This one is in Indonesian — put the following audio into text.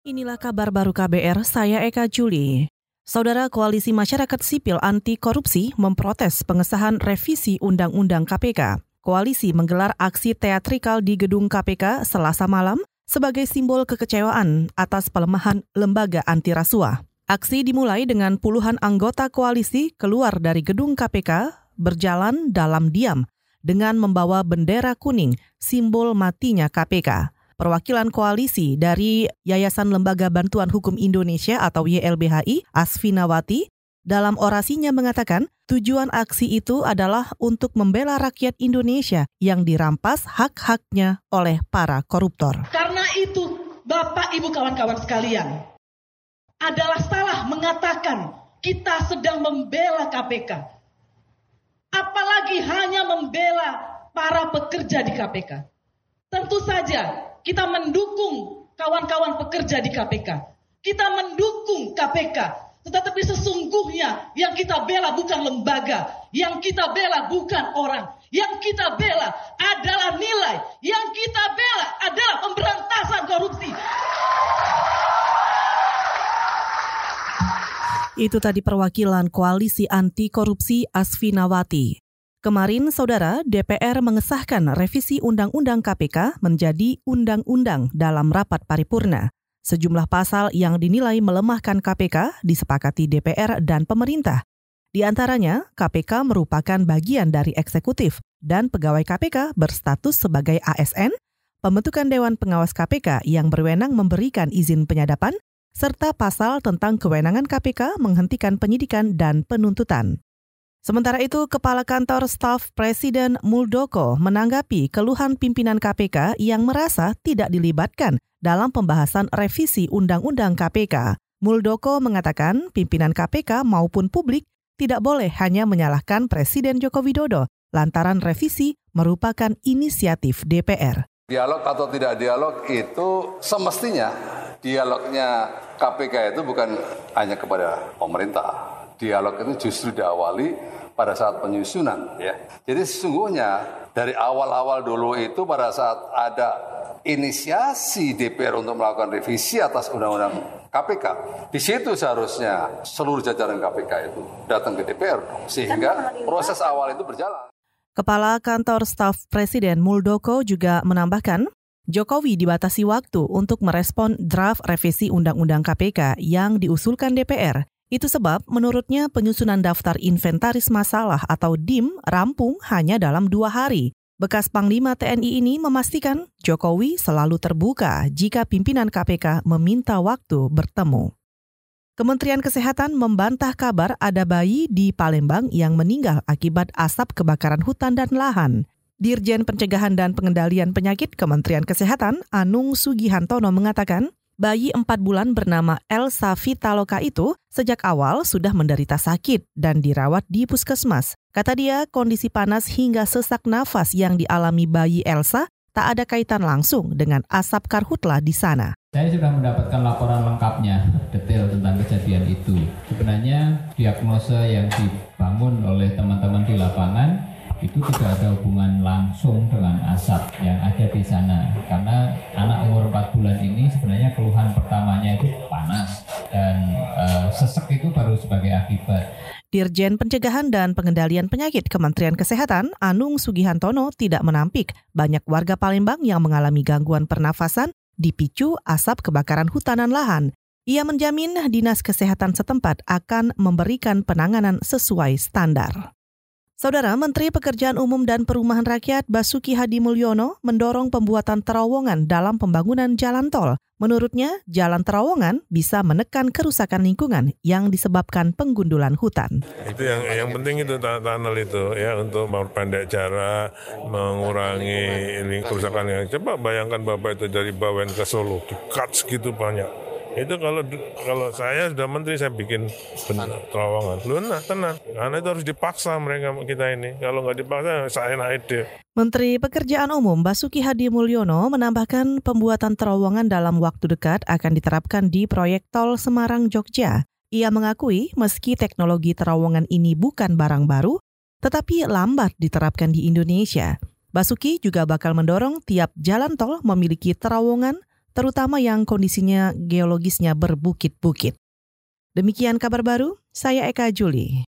Inilah kabar baru KBR, saya Eka Juli. Saudara Koalisi Masyarakat Sipil Anti Korupsi memprotes pengesahan revisi Undang-Undang KPK. Koalisi menggelar aksi teatrikal di gedung KPK Selasa malam sebagai simbol kekecewaan atas pelemahan lembaga anti rasuah. Aksi dimulai dengan puluhan anggota koalisi keluar dari gedung KPK berjalan dalam diam dengan membawa bendera kuning, simbol matinya KPK perwakilan koalisi dari Yayasan Lembaga Bantuan Hukum Indonesia atau YLBHI, Asfinawati, dalam orasinya mengatakan tujuan aksi itu adalah untuk membela rakyat Indonesia yang dirampas hak-haknya oleh para koruptor. Karena itu, Bapak Ibu kawan-kawan sekalian, adalah salah mengatakan kita sedang membela KPK. Apalagi hanya membela para pekerja di KPK. Tentu saja kita mendukung kawan-kawan pekerja di KPK. Kita mendukung KPK. Tetapi sesungguhnya yang kita bela bukan lembaga. Yang kita bela bukan orang. Yang kita bela adalah nilai. Yang kita bela adalah pemberantasan korupsi. Itu tadi perwakilan Koalisi Anti Korupsi Asfinawati. Kemarin, Saudara, DPR mengesahkan revisi Undang-Undang KPK menjadi undang-undang dalam rapat paripurna. Sejumlah pasal yang dinilai melemahkan KPK disepakati DPR dan pemerintah. Di antaranya, KPK merupakan bagian dari eksekutif dan pegawai KPK berstatus sebagai ASN, pembentukan Dewan Pengawas KPK yang berwenang memberikan izin penyadapan, serta pasal tentang kewenangan KPK menghentikan penyidikan dan penuntutan. Sementara itu, Kepala Kantor Staf Presiden Muldoko menanggapi keluhan pimpinan KPK yang merasa tidak dilibatkan dalam pembahasan revisi Undang-Undang KPK. Muldoko mengatakan pimpinan KPK maupun publik tidak boleh hanya menyalahkan Presiden Joko Widodo lantaran revisi merupakan inisiatif DPR. Dialog atau tidak dialog itu semestinya dialognya KPK itu bukan hanya kepada pemerintah, dialog itu justru diawali pada saat penyusunan ya. Jadi sesungguhnya dari awal-awal dulu itu pada saat ada inisiasi DPR untuk melakukan revisi atas undang-undang KPK. Di situ seharusnya seluruh jajaran KPK itu datang ke DPR sehingga proses awal itu berjalan. Kepala Kantor Staf Presiden Muldoko juga menambahkan Jokowi dibatasi waktu untuk merespon draft revisi Undang-Undang KPK yang diusulkan DPR itu sebab menurutnya penyusunan daftar inventaris masalah atau DIM rampung hanya dalam dua hari. Bekas Panglima TNI ini memastikan Jokowi selalu terbuka jika pimpinan KPK meminta waktu bertemu. Kementerian Kesehatan membantah kabar ada bayi di Palembang yang meninggal akibat asap kebakaran hutan dan lahan. Dirjen Pencegahan dan Pengendalian Penyakit Kementerian Kesehatan, Anung Sugihantono mengatakan, bayi empat bulan bernama Elsa Vitaloka itu sejak awal sudah menderita sakit dan dirawat di puskesmas. Kata dia, kondisi panas hingga sesak nafas yang dialami bayi Elsa tak ada kaitan langsung dengan asap karhutla di sana. Saya sudah mendapatkan laporan lengkapnya, detail tentang kejadian itu. Sebenarnya diagnosa yang dibangun oleh teman-teman di lapangan itu tidak ada hubungan langsung sebagai akibat. Dirjen Pencegahan dan Pengendalian Penyakit Kementerian Kesehatan Anung Sugihantono tidak menampik banyak warga Palembang yang mengalami gangguan pernafasan dipicu asap kebakaran hutanan lahan. Ia menjamin Dinas Kesehatan setempat akan memberikan penanganan sesuai standar. Saudara Menteri Pekerjaan Umum dan Perumahan Rakyat Basuki Hadi Mulyono mendorong pembuatan terowongan dalam pembangunan jalan tol. Menurutnya, jalan terowongan bisa menekan kerusakan lingkungan yang disebabkan penggundulan hutan. Itu yang yang penting itu tunnel itu ya untuk memperpendek jarak, mengurangi kerusakan yang. Coba bayangkan Bapak itu dari Bawen ke Solo, dekat segitu banyak itu kalau kalau saya sudah menteri saya bikin terowongan. Lu nah tenang. Karena itu harus dipaksa mereka kita ini. Kalau nggak dipaksa saya naik deh Menteri Pekerjaan Umum Basuki Hadi Mulyono menambahkan pembuatan terowongan dalam waktu dekat akan diterapkan di proyek tol Semarang Jogja. Ia mengakui meski teknologi terowongan ini bukan barang baru, tetapi lambat diterapkan di Indonesia. Basuki juga bakal mendorong tiap jalan tol memiliki terowongan terutama yang kondisinya geologisnya berbukit-bukit. Demikian kabar baru, saya Eka Juli.